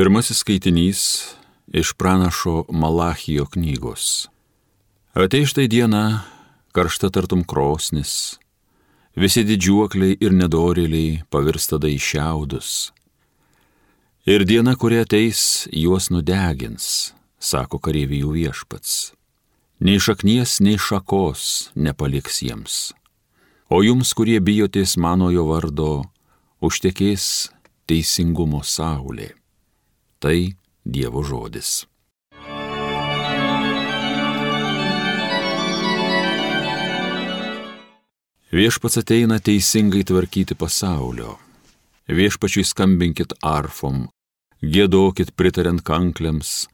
Pirmasis skaitinys iš pranašo Malachijo knygos. Atei štai diena, karšta tartum krosnis, visi didžiuokliai ir nedorėliai pavirsta į šiaudus. Ir diena, kuri ateis, juos nudegins, sako kareivijų viešpats. Nei šaknies, nei šakos nepaliks jiems. O jums, kurie bijotės manojo vardo, užtekės teisingumo saulė. Tai Dievo žodis. Viešpats ateina teisingai tvarkyti pasaulio. Viešpačiui skambinkit arfom, gėdokit pritariant kankliams,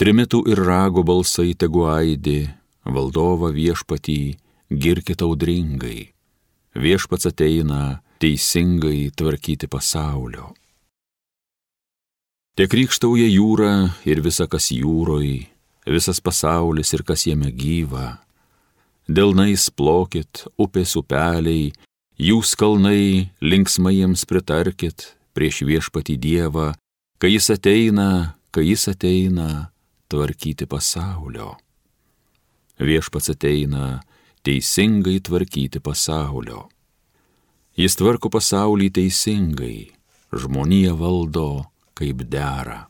trimitų ir rago balsai tegu aidi, valdovą viešpatį girkit audringai. Viešpats ateina teisingai tvarkyti pasaulio. Tiek rykštauja jūra ir visa kas jūroj, visas pasaulis ir kas jame gyva. Delnais plokit, upės upeliai, jūs kalnai linksmai jiems pritarkit prieš viešpatį Dievą, kai jis ateina, kai jis ateina tvarkyti pasaulio. Viešpats ateina teisingai tvarkyti pasaulio. Jis tvarko pasaulį teisingai, žmonija valdo kaip dera.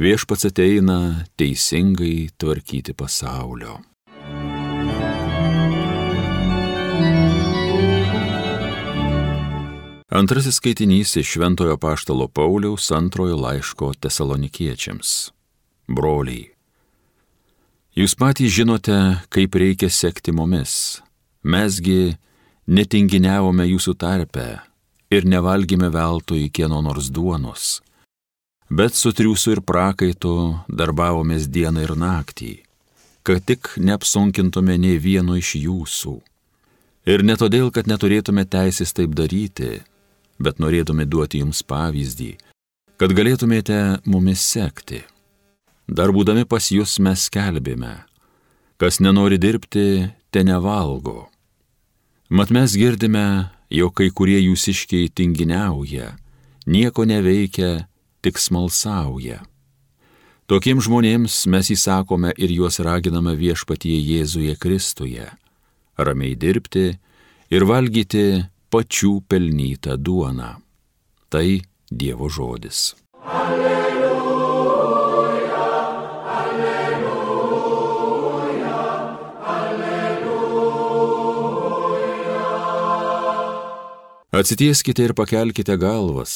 Viešpats ateina teisingai tvarkyti pasaulio. Antrasis skaitinys iš Šventojo Paštalo Pauliaus antrojo laiško tesalonikiečiams. Broliai. Jūs patys žinote, kaip reikia sekti mumis. Mesgi netinginiavome jūsų tarpe ir nevalgime veltui kieno nors duonos, bet su triūsu ir prakaitu darbavomės dieną ir naktį, kad tik neapsunkintume nei vieno iš jūsų. Ir ne todėl, kad neturėtume teisės taip daryti, bet norėtume duoti jums pavyzdį, kad galėtumėte mumis sekti. Dar būdami pas jūs mes skelbėme, kas nenori dirbti, te nevalgo. Mat mes girdime, jog kai kurie jūsiškiai tinginiauja, nieko neveikia, tik smalsauja. Tokiems žmonėms mes įsakome ir juos raginame viešpatie Jėzuje Kristuje - ramiai dirbti ir valgyti pačių pelnytą duoną. Tai Dievo žodis. Alleluja. Atsitieskite ir pakelkite galvas,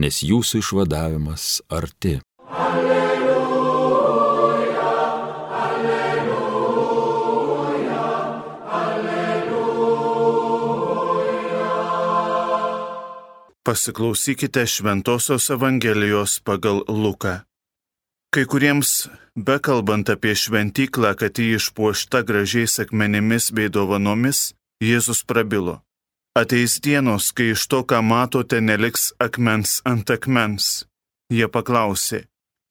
nes jūsų išvadavimas arti. Alleluja, alleluja, alleluja. Pasiklausykite Šventojios Evangelijos pagal Luką. Kai kuriems, bekalbant apie šventyklą, kad jį išpuošta gražiais akmenimis bei dovanomis, Jėzus prabilo. Ateis dienos, kai iš to, ką matote, neliks akmens ant akmens. Jie paklausė,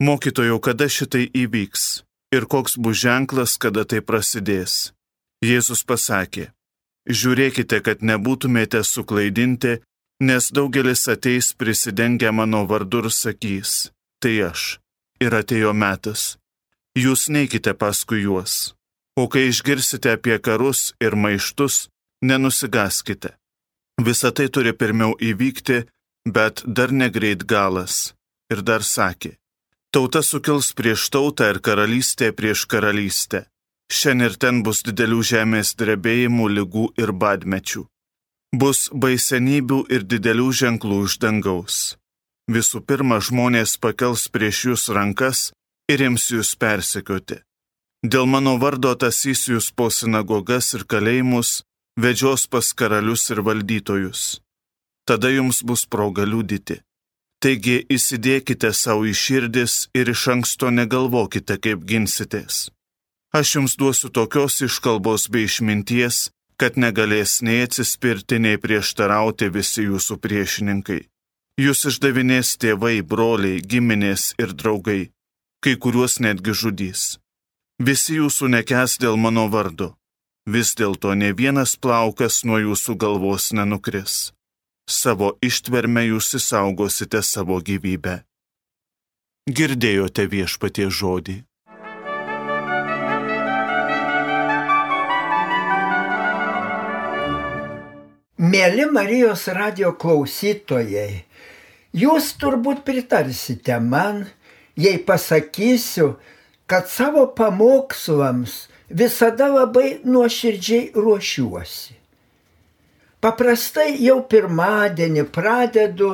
mokytojau, kada šitai įvyks ir koks bus ženklas, kada tai prasidės. Jėzus pasakė, žiūrėkite, kad nebūtumėte suklaidinti, nes daugelis ateis prisidengę mano vardu ir sakys, tai aš. Ir atėjo metas. Jūs neikite paskui juos. O kai išgirsite apie karus ir maištus, nenusigaskite Visa tai turi pirmiau įvykti, bet dar negreit galas. Ir dar sakė, tauta sukils prieš tautą ir karalystė prieš karalystę. Šiandien ir ten bus didelių žemės drebėjimų, lygų ir badmečių. Bus baisenybių ir didelių ženklų iš dangaus. Visų pirma, žmonės pakels prieš jūs rankas ir ims jūs persekioti. Dėl mano vardo tasys jūs po sinagogas ir kalėjimus, vedžios pas karalius ir valdytojus. Tada jums bus proga liūdyti. Taigi įsidėkite savo į širdis ir iš anksto negalvokite, kaip ginsitės. Aš jums duosiu tokios iškalbos bei išminties, kad negalės nei atsispirti, nei prieštarauti visi jūsų priešininkai. Jūs išdavinės tėvai, broliai, giminės ir draugai, kai kuriuos netgi žudys. Visi jūsų nekes dėl mano vardo vis dėlto ne vienas plaukas nuo jūsų galvos nenukris. Savo ištverme jūs įsaugosite savo gyvybę. Girdėjote viešpatie žodį. Mėly Marijos radio klausytojai, jūs turbūt pritarsite man, jei pasakysiu, kad savo pamokslams visada labai nuoširdžiai ruošiuosi. Paprastai jau pirmadienį pradedu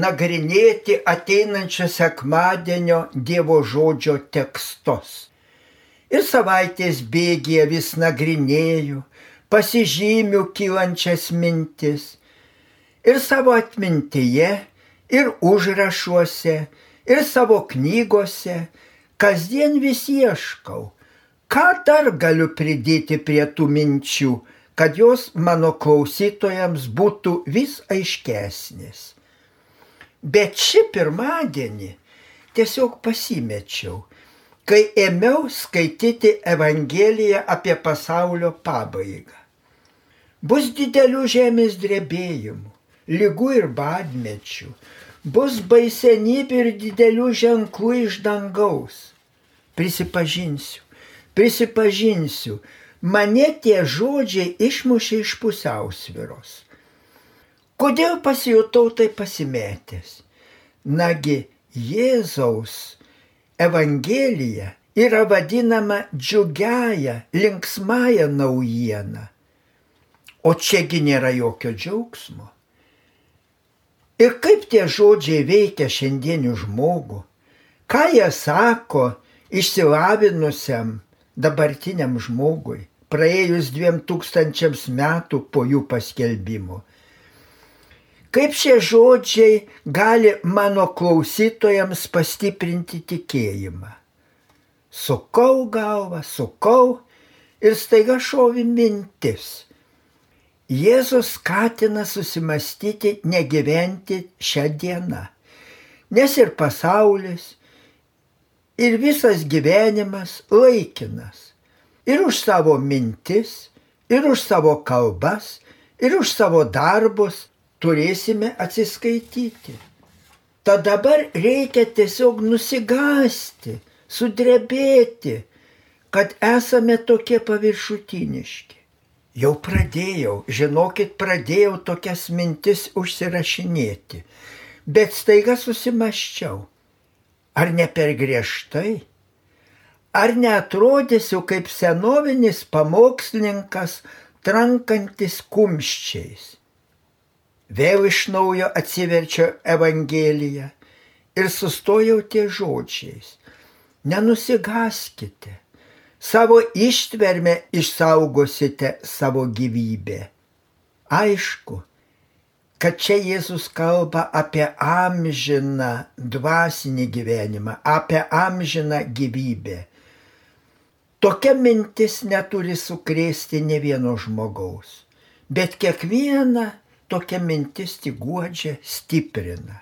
nagrinėti ateinančio sekmadienio Dievo žodžio tekstus. Ir savaitės bėgėje vis nagrinėju, pasižymiu kylančias mintis. Ir savo atmintyje, ir užrašuose, ir savo knygose kasdien vis ieškau, ką dar galiu pridėti prie tų minčių, kad jos mano klausytojams būtų vis aiškesnės. Bet šį pirmadienį tiesiog pasimečiau, kai ėmiau skaityti Evangeliją apie pasaulio pabaigą. Bus didelių žemės drebėjimų, lygų ir badmečių, bus baisenybių ir didelių ženklų iš dangaus. Prisipažinsiu, prisipažinsiu, mane tie žodžiai išmušė iš pusiausviros. Kodėl pasijutau tai pasimetęs? Nagi, Jėzaus Evangelija yra vadinama džiugiaja, linksmąją naujieną. O čiagi nėra jokio džiaugsmo. Ir kaip tie žodžiai veikia šiandienių žmogų, ką jie sako išsilavinusiam dabartiniam žmogui, praėjus dviem tūkstančiams metų po jų paskelbimo. Kaip šie žodžiai gali mano klausytojams pastiprinti tikėjimą. Sukau galvą, sukau ir staiga šovi mintis Jėzus skatina susimastyti, negyventi šią dieną. Nes ir pasaulis, ir visas gyvenimas laikinas. Ir už savo mintis, ir už savo kalbas, ir už savo darbus turėsime atsiskaityti. Tad dabar reikia tiesiog nusigasti, sudrebėti, kad esame tokie paviršutiniški. Jau pradėjau, žinokit, pradėjau tokias mintis užsirašinėti, bet staiga susimaščiau. Ar ne per griežtai? Ar neatrodysiu kaip senovinis pamokslininkas trankantis kumščiais? Vėl iš naujo atsiverčiau Evangeliją ir sustojau ties žodžiais. Nenusigaskite savo ištvermę išsaugosite savo gyvybę. Aišku, kad čia Jėzus kalba apie amžiną dvasinį gyvenimą, apie amžiną gyvybę. Tokia mintis neturi sukrėsti ne vieno žmogaus, bet kiekviena tokia mintis tik guodžia, stiprina.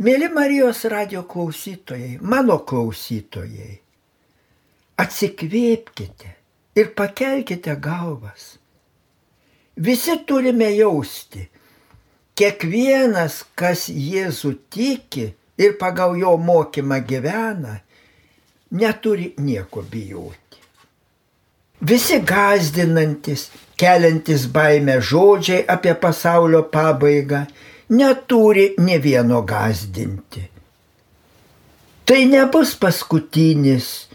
Mėly Marijos radio klausytojai, mano klausytojai, atsikvėpkite ir pakelkite galvas. Visi turime jausti, kiekvienas, kas Jėzų tiki ir pagal jo mokymą gyvena, neturi nieko bijoti. Visi gazdinantis, keliantis baimę žodžiai apie pasaulio pabaigą neturi ne vieno gazdinti. Tai nebus paskutinis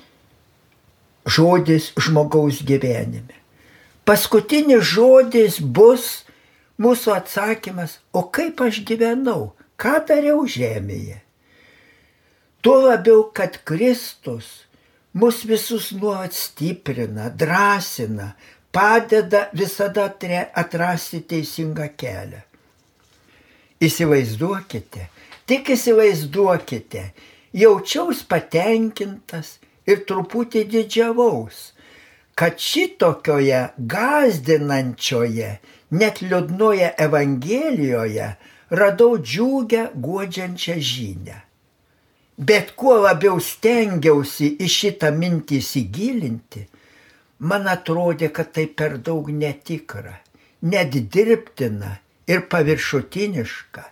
žodis žmogaus gyvenime. Paskutinis žodis bus mūsų atsakymas, o kaip aš gyvenau, ką dariau žemėje. Tuo labiau, kad Kristus mus visus nuolat stiprina, drąsina, padeda visada atrasti teisingą kelią. Įsivaizduokite, tik įsivaizduokite, jaučiaus patenkintas ir truputį didžiavaus, kad šitokioje gazdinančioje, net liūdnoje Evangelijoje radau džiugę guodžiančią žinę. Bet kuo labiau stengiausi į šitą mintį įsigilinti, man atrodė, kad tai per daug netikra, net dirbtina ir paviršutiniška.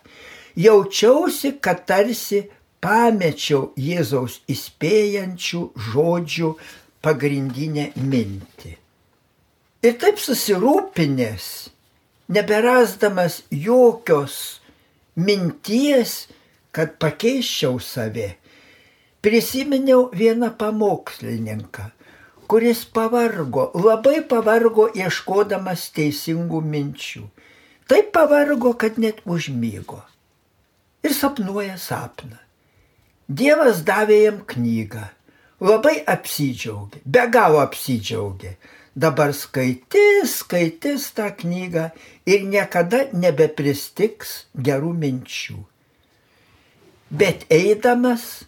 Jaučiausi, kad tarsi pamečiau Jėzaus įspėjančių žodžių pagrindinę mintį. Ir taip susirūpinęs, neberasdamas jokios minties, kad pakeiščiau save, prisiminiau vieną pamokslininką, kuris pavargo, labai pavargo ieškodamas teisingų minčių. Taip pavargo, kad net užmygo. Ir sapnuoja sapną. Dievas davė jam knygą. Labai apsidžiaugė, be galo apsidžiaugė dabar skaitys, skaitys tą knygą ir niekada nebepristiks gerų minčių. Bet eidamas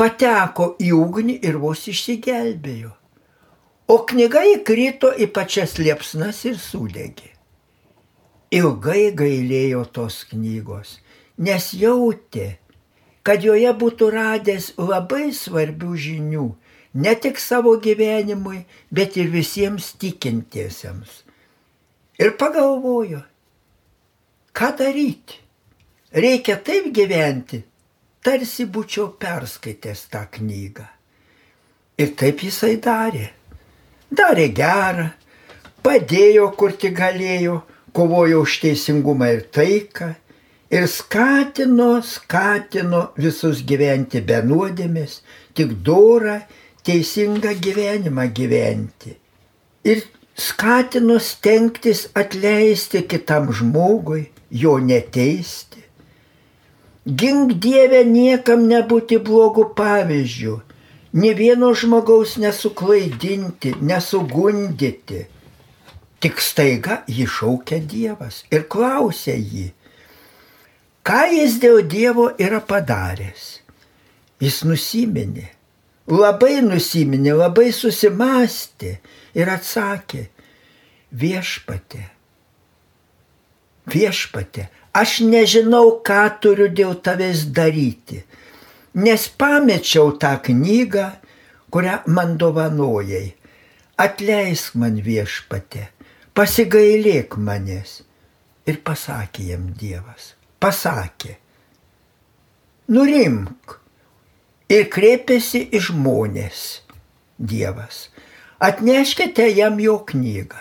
pateko į ugnį ir vos išsigelbėjo. O knyga įkrito į pačias liepsnas ir sudegė. Ilgai gailėjo tos knygos, nes jautė, kad joje būtų radęs labai svarbių žinių ne tik savo gyvenimui, bet ir visiems tikintiesiems. Ir pagalvojo, ką daryti. Reikia taip gyventi, tarsi būčiau perskaitęs tą knygą. Ir taip jisai darė. Darė gerą, padėjo kur tik galėjo, kovojo už teisingumą ir taiką ir skatino, skatino visus gyventi be nuodėmės, tik dorą teisingą gyvenimą gyventi. Ir skatino stengtis atleisti kitam žmogui, jo neteisti. Gink Dievę niekam nebūti blogų pavyzdžių, ne vieno žmogaus nesuklaidinti, nesugundyti. Tik staiga jį šaukia Dievas ir klausia jį, ką jis dėl Dievo yra padaręs. Jis nusiminė labai nusiminė, labai susimastė ir atsakė, viešpatė, viešpatė, aš nežinau, ką turiu dėl tavęs daryti, nes pamečiau tą knygą, kurią man dovanojai. Atleisk man viešpatė, pasigailėk manęs. Ir pasakė jam Dievas, pasakė, nurimk, ir kreipėsi į žmonės Dievas. Atneškite jam jo knygą.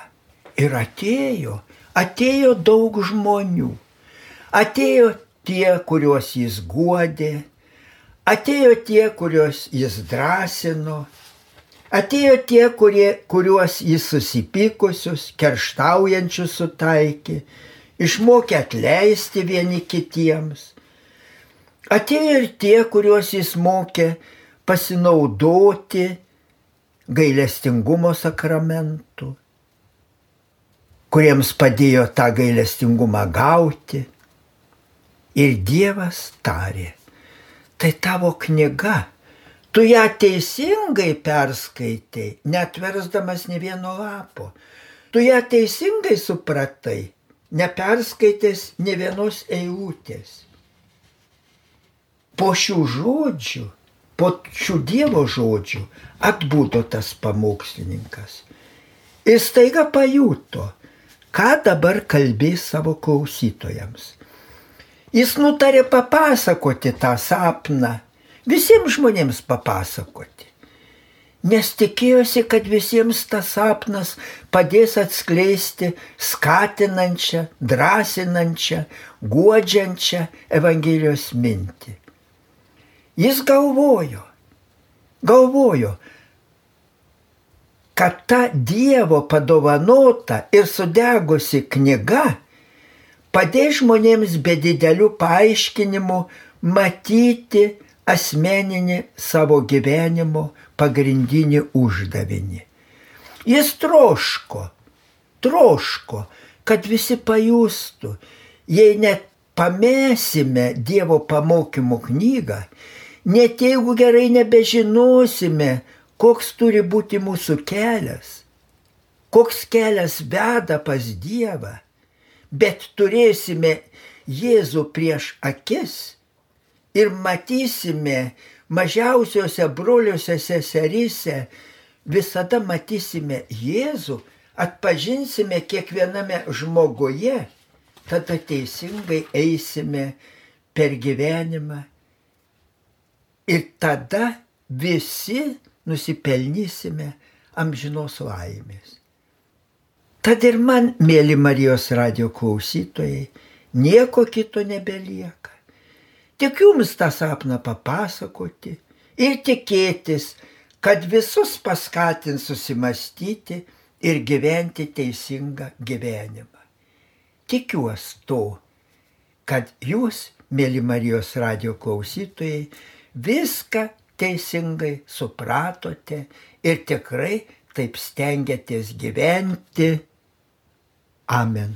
Ir atėjo, atėjo daug žmonių. Atėjo tie, kuriuos jis guodė, atėjo tie, kuriuos jis drąsino, atėjo tie, kurie, kuriuos jis susipykusius, kerštaujančius sutaikė, išmokė atleisti vieni kitiems Atėjo ir tie, kuriuos jis mokė pasinaudoti gailestingumo sakramentu, kuriems padėjo tą gailestingumą gauti. Ir Dievas tarė, tai tavo knyga, tu ją teisingai perskaitai, netversdamas ne vieno lapo. Tu ją teisingai supratai, neperskaitęs ne vienos eilutės po šių žodžių, po šių Dievo žodžių atbūdo tas pamokslininkas. Ir staiga pajuto, ką dabar kalbės savo klausytojams. Jis nutarė papasakoti tą sapną, visiems žmonėms papasakoti. Nes tikėjosi, kad visiems tas sapnas padės atskleisti skatinančią, drąsinančią, guodžiančią Evangelijos mintį. Jis galvojo, galvojo, kad ta Dievo padovanota ir sudegusi knyga padės žmonėms be didelių paaiškinimų matyti asmeninį savo gyvenimo pagrindinį uždavinį. Jis troško, troško, kad visi pajustų, jei net pamėsime Dievo pamokymų knygą, net jeigu gerai nebežinosime, koks turi būti mūsų kelias, koks kelias veda pas Dievą, bet turėsime Jėzų prieš akis ir matysime mažiausiose broliuose seseryse, visada matysime Jėzų, atpažinsime kiekviename žmoguje, tada teisingai eisime per gyvenimą Ir tada visi nusipelnysime amžinos laimės. Tad ir man, mėly Marijos radio klausytojai, nieko kito nebelieka. Tik jums tą sapną papasakoti ir tikėtis, kad visus paskatins susimastyti ir gyventi teisingą gyvenimą. Tikiuosi to, kad jūs, mėly Marijos radio klausytojai, viską teisingai supratote ir tikrai taip stengiatės gyventi. Amen.